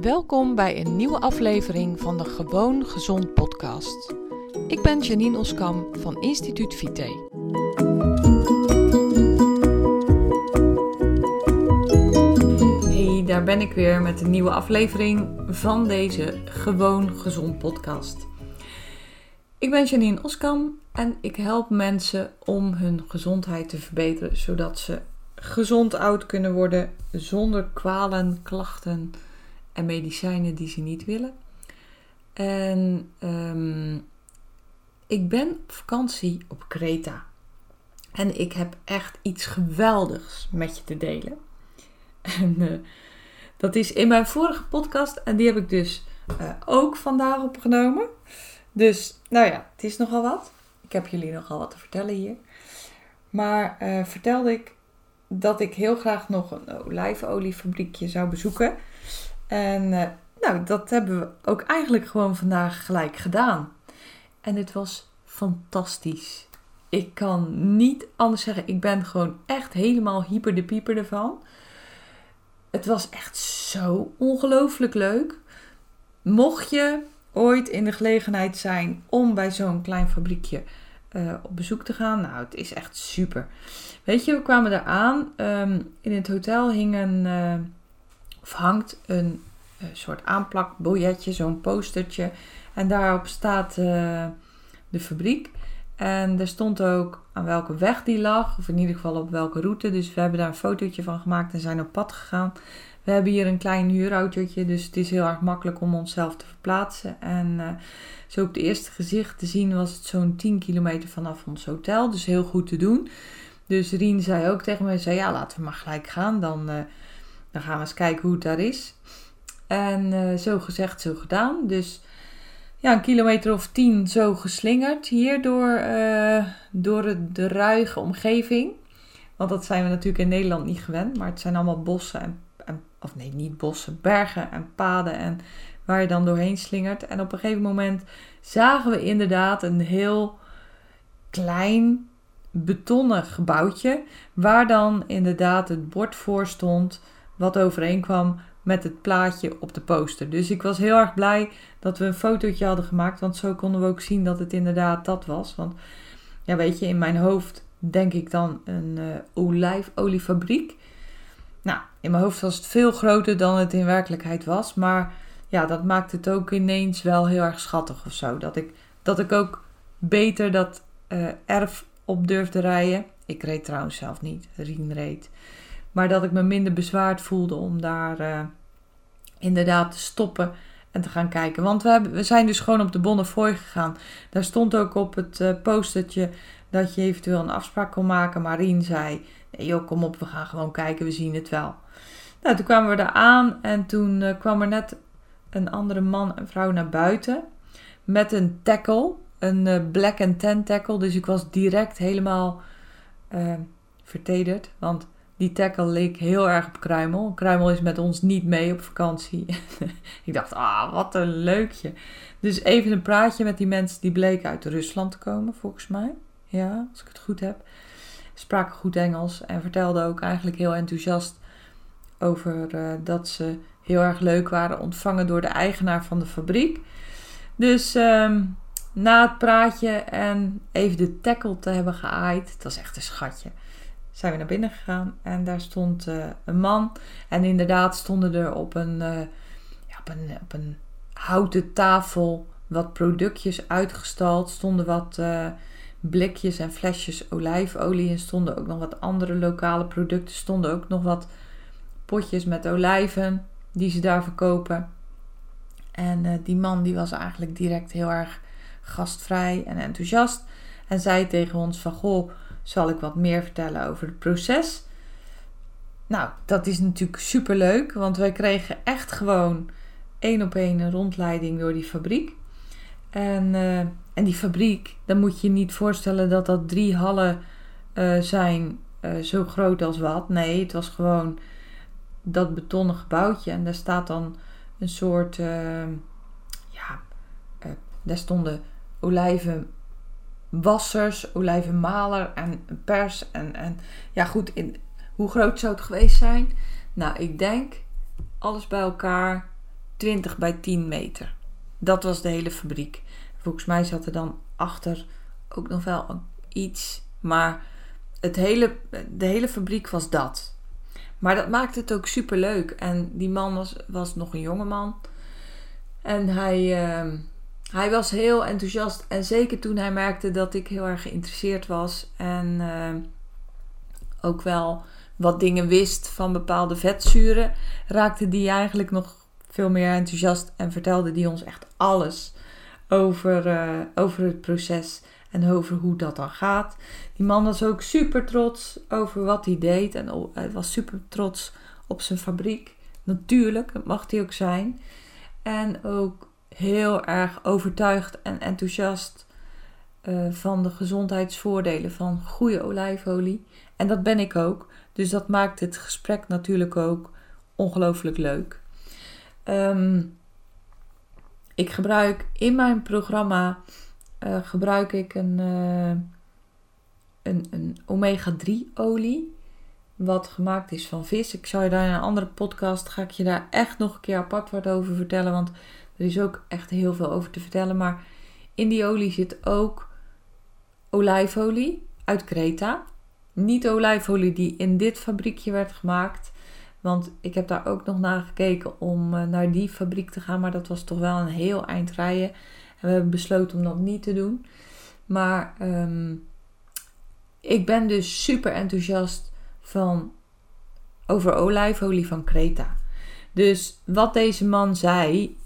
Welkom bij een nieuwe aflevering van de Gewoon Gezond podcast. Ik ben Janine Oskam van Instituut Vite. Hey, daar ben ik weer met een nieuwe aflevering van deze Gewoon Gezond podcast. Ik ben Janine Oskam en ik help mensen om hun gezondheid te verbeteren, zodat ze gezond oud kunnen worden zonder kwalen, klachten en medicijnen die ze niet willen. En um, ik ben op vakantie op Kreta. En ik heb echt iets geweldigs met je te delen. En uh, dat is in mijn vorige podcast. En die heb ik dus uh, ook vandaag opgenomen. Dus, nou ja, het is nogal wat. Ik heb jullie nogal wat te vertellen hier. Maar uh, vertelde ik dat ik heel graag nog een olijfoliefabriekje zou bezoeken. En uh, nou, dat hebben we ook eigenlijk gewoon vandaag gelijk gedaan. En het was fantastisch. Ik kan niet anders zeggen. Ik ben gewoon echt helemaal hyper de pieper ervan. Het was echt zo ongelooflijk leuk. Mocht je ooit in de gelegenheid zijn om bij zo'n klein fabriekje uh, op bezoek te gaan, nou, het is echt super. Weet je, we kwamen daar aan. Um, in het hotel hing een, uh, of hangt een uh, soort aanplakbiljetje, zo'n postertje. En daarop staat uh, de fabriek. En er stond ook aan welke weg die lag, of in ieder geval op welke route. Dus we hebben daar een fotootje van gemaakt en zijn op pad gegaan. We hebben hier een klein huurautootje, dus het is heel erg makkelijk om onszelf te verplaatsen. En uh, zo op het eerste gezicht te zien was het zo'n 10 kilometer vanaf ons hotel, dus heel goed te doen. Dus Rien zei ook tegen mij, zei, ja laten we maar gelijk gaan, dan, dan gaan we eens kijken hoe het daar is. En uh, zo gezegd, zo gedaan. Dus ja, een kilometer of tien zo geslingerd hier door, uh, door de, de ruige omgeving. Want dat zijn we natuurlijk in Nederland niet gewend. Maar het zijn allemaal bossen en, en of nee, niet bossen, bergen en paden en waar je dan doorheen slingert. En op een gegeven moment zagen we inderdaad een heel klein betonnen gebouwtje. Waar dan inderdaad het bord voor stond wat overeenkwam met het plaatje op de poster. Dus ik was heel erg blij dat we een fotootje hadden gemaakt. Want zo konden we ook zien dat het inderdaad dat was. Want ja, weet je, in mijn hoofd denk ik dan een uh, olijfoliefabriek. Nou, in mijn hoofd was het veel groter dan het in werkelijkheid was. Maar ja, dat maakt het ook ineens wel heel erg schattig of zo. Dat ik, dat ik ook beter dat uh, erf op durfde rijden. Ik reed trouwens zelf niet, Rien reed. Maar dat ik me minder bezwaard voelde om daar uh, inderdaad te stoppen en te gaan kijken. Want we, hebben, we zijn dus gewoon op de Bonnefoy gegaan. Daar stond ook op het uh, postertje dat je eventueel een afspraak kon maken. Maar zei, nee joh, kom op, we gaan gewoon kijken, we zien het wel. Nou, toen kwamen we daar aan en toen uh, kwam er net een andere man en vrouw naar buiten. Met een tackle, een black and tan tackle. Dus ik was direct helemaal vertederd, want die tackle leek heel erg op Kruimel. Kruimel is met ons niet mee op vakantie. ik dacht, ah, wat een leukje. Dus even een praatje met die mensen die bleken uit Rusland te komen, volgens mij. Ja, als ik het goed heb. Spraken goed Engels en vertelden ook eigenlijk heel enthousiast over uh, dat ze heel erg leuk waren ontvangen door de eigenaar van de fabriek. Dus um, na het praatje en even de tackle te hebben geaaid, het was echt een schatje zijn we naar binnen gegaan en daar stond uh, een man. En inderdaad stonden er op een, uh, ja, op een, op een houten tafel wat productjes uitgestald. Stonden wat uh, blikjes en flesjes olijfolie en stonden ook nog wat andere lokale producten. Stonden ook nog wat potjes met olijven die ze daar verkopen. En die man die was eigenlijk direct heel erg gastvrij en enthousiast. En zei tegen ons van, goh, zal ik wat meer vertellen over het proces. Nou, dat is natuurlijk super leuk, want wij kregen echt gewoon één op één een rondleiding door die fabriek. En, uh, en die fabriek, dan moet je niet voorstellen dat dat drie hallen uh, zijn uh, zo groot als wat. Nee, het was gewoon dat betonnen gebouwtje en daar staat dan een soort, ja, daar stonden olijven wassers, olijvenmaler en pers. En, en ja, goed, in, hoe groot zou het geweest zijn? Nou, ik denk alles bij elkaar 20 bij 10 meter. Dat was de hele fabriek. Volgens mij zat er dan achter ook nog wel iets. Maar het hele, de hele fabriek was dat. Maar dat maakte het ook super leuk. En die man was, was nog een jonge man. En hij, uh, hij was heel enthousiast. En zeker toen hij merkte dat ik heel erg geïnteresseerd was. En uh, ook wel wat dingen wist van bepaalde vetzuren. Raakte die eigenlijk nog veel meer enthousiast. En vertelde die ons echt alles over, uh, over het proces en over hoe dat dan gaat. Die man was ook super trots over wat hij deed en was super trots op zijn fabriek. Natuurlijk, dat mag hij ook zijn. En ook heel erg overtuigd en enthousiast uh, van de gezondheidsvoordelen van goede olijfolie. En dat ben ik ook. Dus dat maakt het gesprek natuurlijk ook ongelooflijk leuk. Um, ik gebruik in mijn programma uh, gebruik ik een, uh, een, een omega-3 olie. Wat gemaakt is van vis. Ik zal je daar in een andere podcast, ga ik je daar echt nog een keer apart wat over vertellen. Want er is ook echt heel veel over te vertellen. Maar in die olie zit ook olijfolie uit Kreta. Niet olijfolie die in dit fabriekje werd gemaakt. Want ik heb daar ook nog naar gekeken om uh, naar die fabriek te gaan. Maar dat was toch wel een heel eind rijden. En we hebben besloten om dat niet te doen. Maar um, ik ben dus super enthousiast van, over olijfolie van Kreta. Dus wat deze man zei,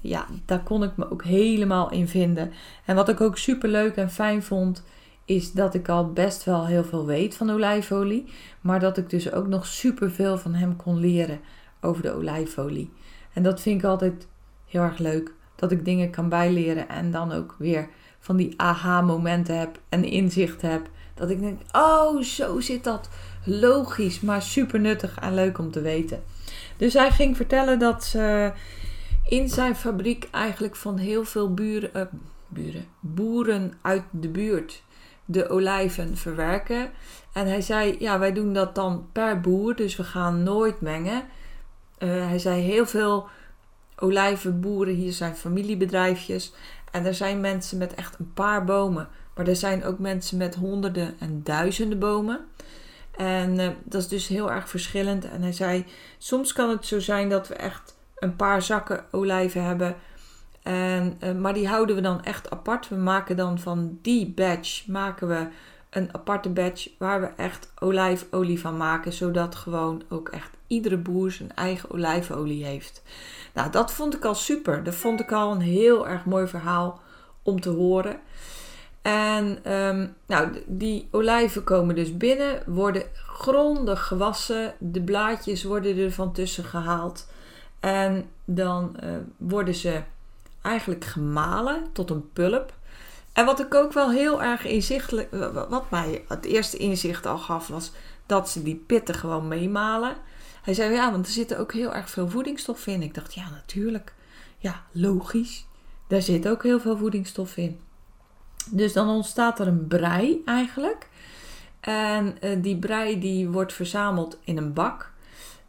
ja, daar kon ik me ook helemaal in vinden. En wat ik ook super leuk en fijn vond, is dat ik al best wel heel veel weet van olijfolie. Maar dat ik dus ook nog super veel van hem kon leren over de olijfolie. En dat vind ik altijd heel erg leuk dat ik dingen kan bijleren en dan ook weer van die aha-momenten heb en inzicht heb. Dat ik denk, oh, zo zit dat. Logisch, maar super nuttig en leuk om te weten. Dus hij ging vertellen dat ze in zijn fabriek eigenlijk van heel veel buren, uh, buren, boeren uit de buurt de olijven verwerken. En hij zei, ja, wij doen dat dan per boer, dus we gaan nooit mengen. Uh, hij zei, heel veel olijvenboeren. Hier zijn familiebedrijfjes. En er zijn mensen met echt een paar bomen. Maar er zijn ook mensen met honderden en duizenden bomen. En uh, dat is dus heel erg verschillend. En hij zei: Soms kan het zo zijn dat we echt een paar zakken olijven hebben. En, uh, maar die houden we dan echt apart. We maken dan van die batch maken we een aparte batch waar we echt olijfolie van maken. Zodat gewoon ook echt iedere boer zijn eigen olijfolie heeft. Nou, dat vond ik al super. Dat vond ik al een heel erg mooi verhaal om te horen. En um, nou, die olijven komen dus binnen, worden grondig gewassen. De blaadjes worden er van tussen gehaald. En dan uh, worden ze eigenlijk gemalen tot een pulp. En wat ik ook wel heel erg inzichtelijk, wat mij het eerste inzicht al gaf, was dat ze die pitten gewoon meemalen. Hij zei ja, want er zitten ook heel erg veel voedingsstof in. Ik dacht ja, natuurlijk. Ja, logisch. Daar zit ook heel veel voedingsstof in. Dus dan ontstaat er een brei eigenlijk. En uh, die brei die wordt verzameld in een bak.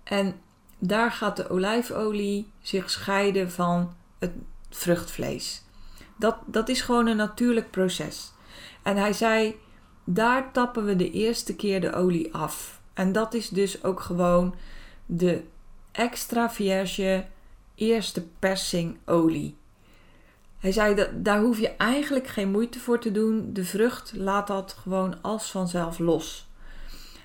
En daar gaat de olijfolie zich scheiden van het vruchtvlees. Dat, dat is gewoon een natuurlijk proces. En hij zei, daar tappen we de eerste keer de olie af. En dat is dus ook gewoon de extra vierge eerste persing olie. Hij zei dat daar hoef je eigenlijk geen moeite voor te doen. De vrucht laat dat gewoon als vanzelf los.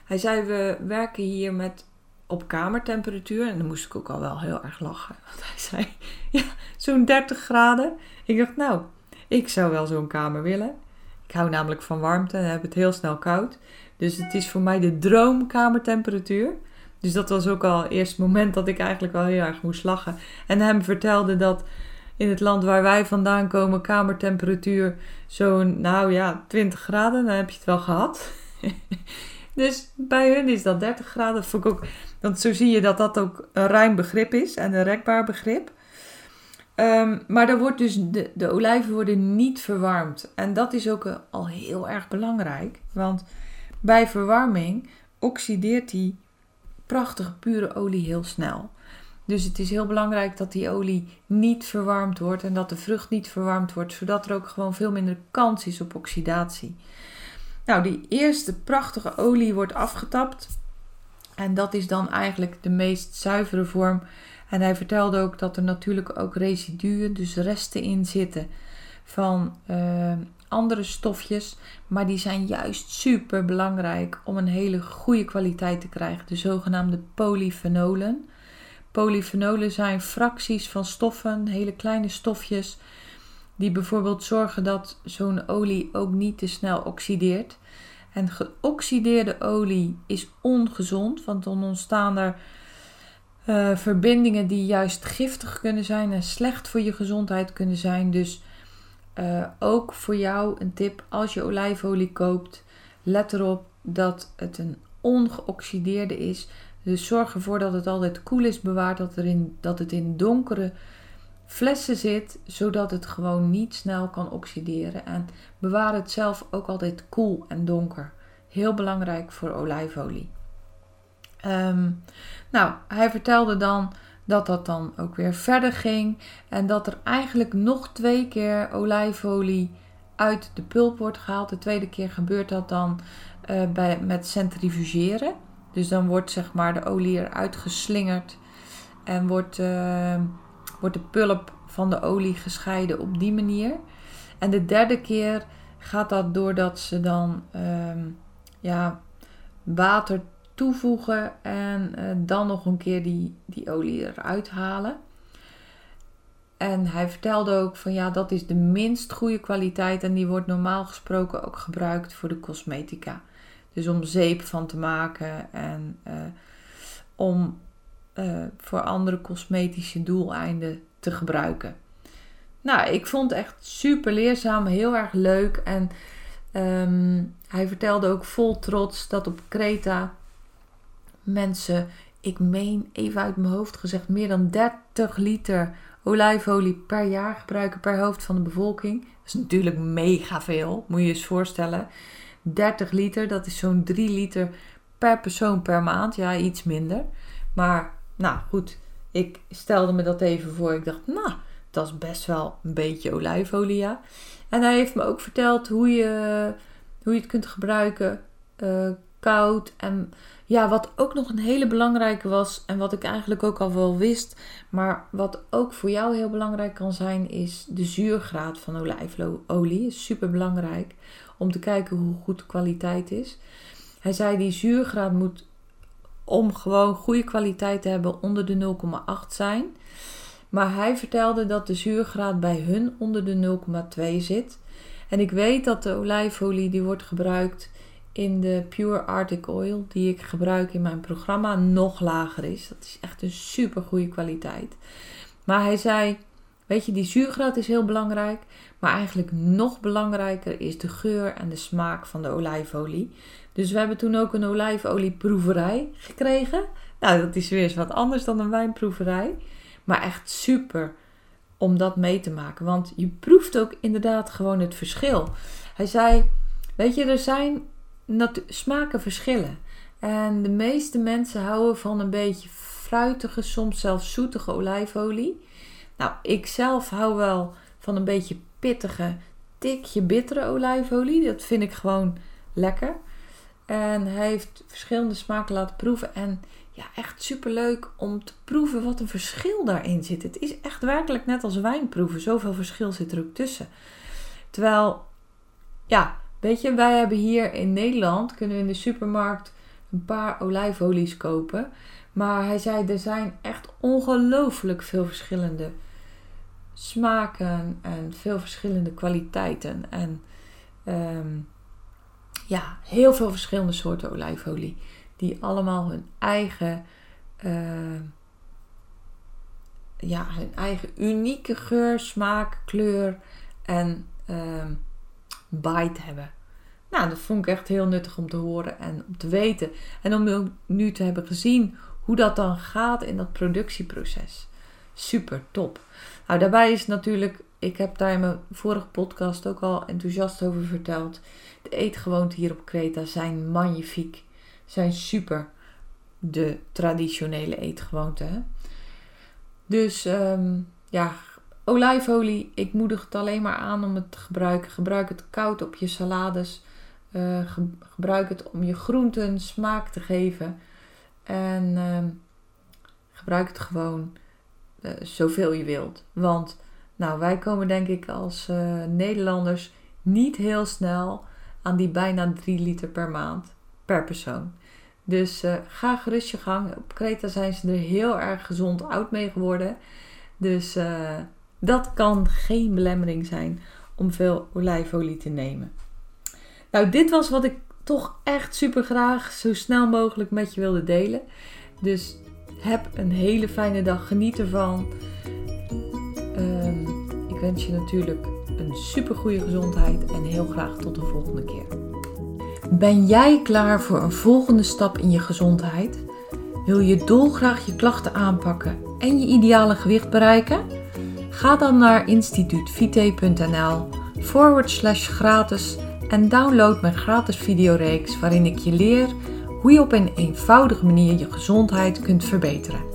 Hij zei we werken hier met op kamertemperatuur en dan moest ik ook al wel heel erg lachen. Want hij zei ja, zo'n 30 graden. Ik dacht nou, ik zou wel zo'n kamer willen. Ik hou namelijk van warmte en heb het heel snel koud. Dus het is voor mij de droomkamertemperatuur. Dus dat was ook al het eerste moment dat ik eigenlijk wel heel erg moest lachen. En hem vertelde dat in het land waar wij vandaan komen, kamertemperatuur zo'n, nou ja, 20 graden, dan heb je het wel gehad. dus bij hun is dat 30 graden. Vond ik ook, want zo zie je dat dat ook een ruim begrip is en een rekbaar begrip. Um, maar dan wordt dus de, de olijven worden niet verwarmd. En dat is ook al heel erg belangrijk. Want bij verwarming oxideert die prachtige pure olie heel snel. Dus het is heel belangrijk dat die olie niet verwarmd wordt en dat de vrucht niet verwarmd wordt, zodat er ook gewoon veel minder kans is op oxidatie. Nou, die eerste prachtige olie wordt afgetapt. En dat is dan eigenlijk de meest zuivere vorm. En hij vertelde ook dat er natuurlijk ook residuen, dus resten in zitten van uh, andere stofjes. Maar die zijn juist super belangrijk om een hele goede kwaliteit te krijgen. De zogenaamde polyfenolen. Polyfenolen zijn fracties van stoffen, hele kleine stofjes, die bijvoorbeeld zorgen dat zo'n olie ook niet te snel oxideert. En geoxideerde olie is ongezond, want dan ontstaan er uh, verbindingen die juist giftig kunnen zijn en slecht voor je gezondheid kunnen zijn. Dus uh, ook voor jou een tip als je olijfolie koopt, let erop dat het een ongeoxideerde is. Dus zorg ervoor dat het altijd koel is bewaard, dat, dat het in donkere flessen zit, zodat het gewoon niet snel kan oxideren. En bewaar het zelf ook altijd koel en donker. Heel belangrijk voor olijfolie. Um, nou, hij vertelde dan dat dat dan ook weer verder ging en dat er eigenlijk nog twee keer olijfolie uit de pulp wordt gehaald. De tweede keer gebeurt dat dan uh, bij, met centrifugeren. Dus dan wordt zeg maar de olie eruit geslingerd en wordt, uh, wordt de pulp van de olie gescheiden op die manier. En de derde keer gaat dat doordat ze dan uh, ja, water toevoegen en uh, dan nog een keer die, die olie eruit halen. En hij vertelde ook van ja, dat is de minst goede kwaliteit en die wordt normaal gesproken ook gebruikt voor de cosmetica. Dus om zeep van te maken en uh, om uh, voor andere cosmetische doeleinden te gebruiken. Nou, ik vond het echt super leerzaam, heel erg leuk. En um, hij vertelde ook vol trots dat op Kreta mensen, ik meen even uit mijn hoofd gezegd, meer dan 30 liter olijfolie per jaar gebruiken per hoofd van de bevolking. Dat is natuurlijk mega veel, moet je je eens voorstellen. 30 liter, dat is zo'n 3 liter per persoon per maand. Ja, iets minder. Maar nou goed, ik stelde me dat even voor. Ik dacht, nou, dat is best wel een beetje olijfolie. En hij heeft me ook verteld hoe je, hoe je het kunt gebruiken uh, koud. En ja, wat ook nog een hele belangrijke was, en wat ik eigenlijk ook al wel wist, maar wat ook voor jou heel belangrijk kan zijn, is de zuurgraad van olijfolie. Is super belangrijk om te kijken hoe goed de kwaliteit is. Hij zei die zuurgraad moet om gewoon goede kwaliteit te hebben onder de 0,8 zijn. Maar hij vertelde dat de zuurgraad bij hun onder de 0,2 zit. En ik weet dat de olijfolie die wordt gebruikt in de Pure Arctic Oil die ik gebruik in mijn programma nog lager is. Dat is echt een super goede kwaliteit. Maar hij zei, weet je, die zuurgraad is heel belangrijk. Maar eigenlijk nog belangrijker is de geur en de smaak van de olijfolie. Dus we hebben toen ook een olijfolieproeverij gekregen. Nou, dat is weer eens wat anders dan een wijnproeverij. Maar echt super om dat mee te maken. Want je proeft ook inderdaad gewoon het verschil. Hij zei, weet je, er zijn smaken verschillen. En de meeste mensen houden van een beetje fruitige, soms zelfs zoetige olijfolie. Nou, ik zelf hou wel van een beetje pittige, tikje bittere olijfolie. Dat vind ik gewoon lekker. En hij heeft verschillende smaken laten proeven. En ja, echt super leuk om te proeven wat een verschil daarin zit. Het is echt werkelijk net als wijn proeven. Zoveel verschil zit er ook tussen. Terwijl, ja, Weet je, wij hebben hier in Nederland, kunnen we in de supermarkt een paar olijfolies kopen. Maar hij zei, er zijn echt ongelooflijk veel verschillende smaken en veel verschillende kwaliteiten. En um, ja, heel veel verschillende soorten olijfolie. Die allemaal hun eigen, uh, ja, hun eigen unieke geur, smaak, kleur en uh, bite hebben. Nou, dat vond ik echt heel nuttig om te horen en om te weten. En om nu te hebben gezien hoe dat dan gaat in dat productieproces. Super top. Nou, daarbij is natuurlijk, ik heb daar in mijn vorige podcast ook al enthousiast over verteld. De eetgewoonten hier op Kreta zijn magnifiek. Zijn super. De traditionele eetgewoonten. Dus ehm, ja, olijfolie, ik moedig het alleen maar aan om het te gebruiken. Gebruik het koud op je salades. Uh, gebruik het om je groenten smaak te geven. En uh, gebruik het gewoon uh, zoveel je wilt. Want nou, wij komen denk ik als uh, Nederlanders niet heel snel aan die bijna 3 liter per maand per persoon. Dus ga gerust je gang. Op Kreta zijn ze er heel erg gezond oud mee geworden. Dus dat kan geen belemmering zijn om veel olijfolie te nemen. Nou, dit was wat ik toch echt super graag zo snel mogelijk met je wilde delen. Dus heb een hele fijne dag. Geniet ervan. Um, ik wens je natuurlijk een super goede gezondheid en heel graag tot de volgende keer. Ben jij klaar voor een volgende stap in je gezondheid? Wil je dolgraag je klachten aanpakken en je ideale gewicht bereiken? Ga dan naar instituutvite.nl forward slash gratis en download mijn gratis videoreeks waarin ik je leer hoe je op een eenvoudige manier je gezondheid kunt verbeteren.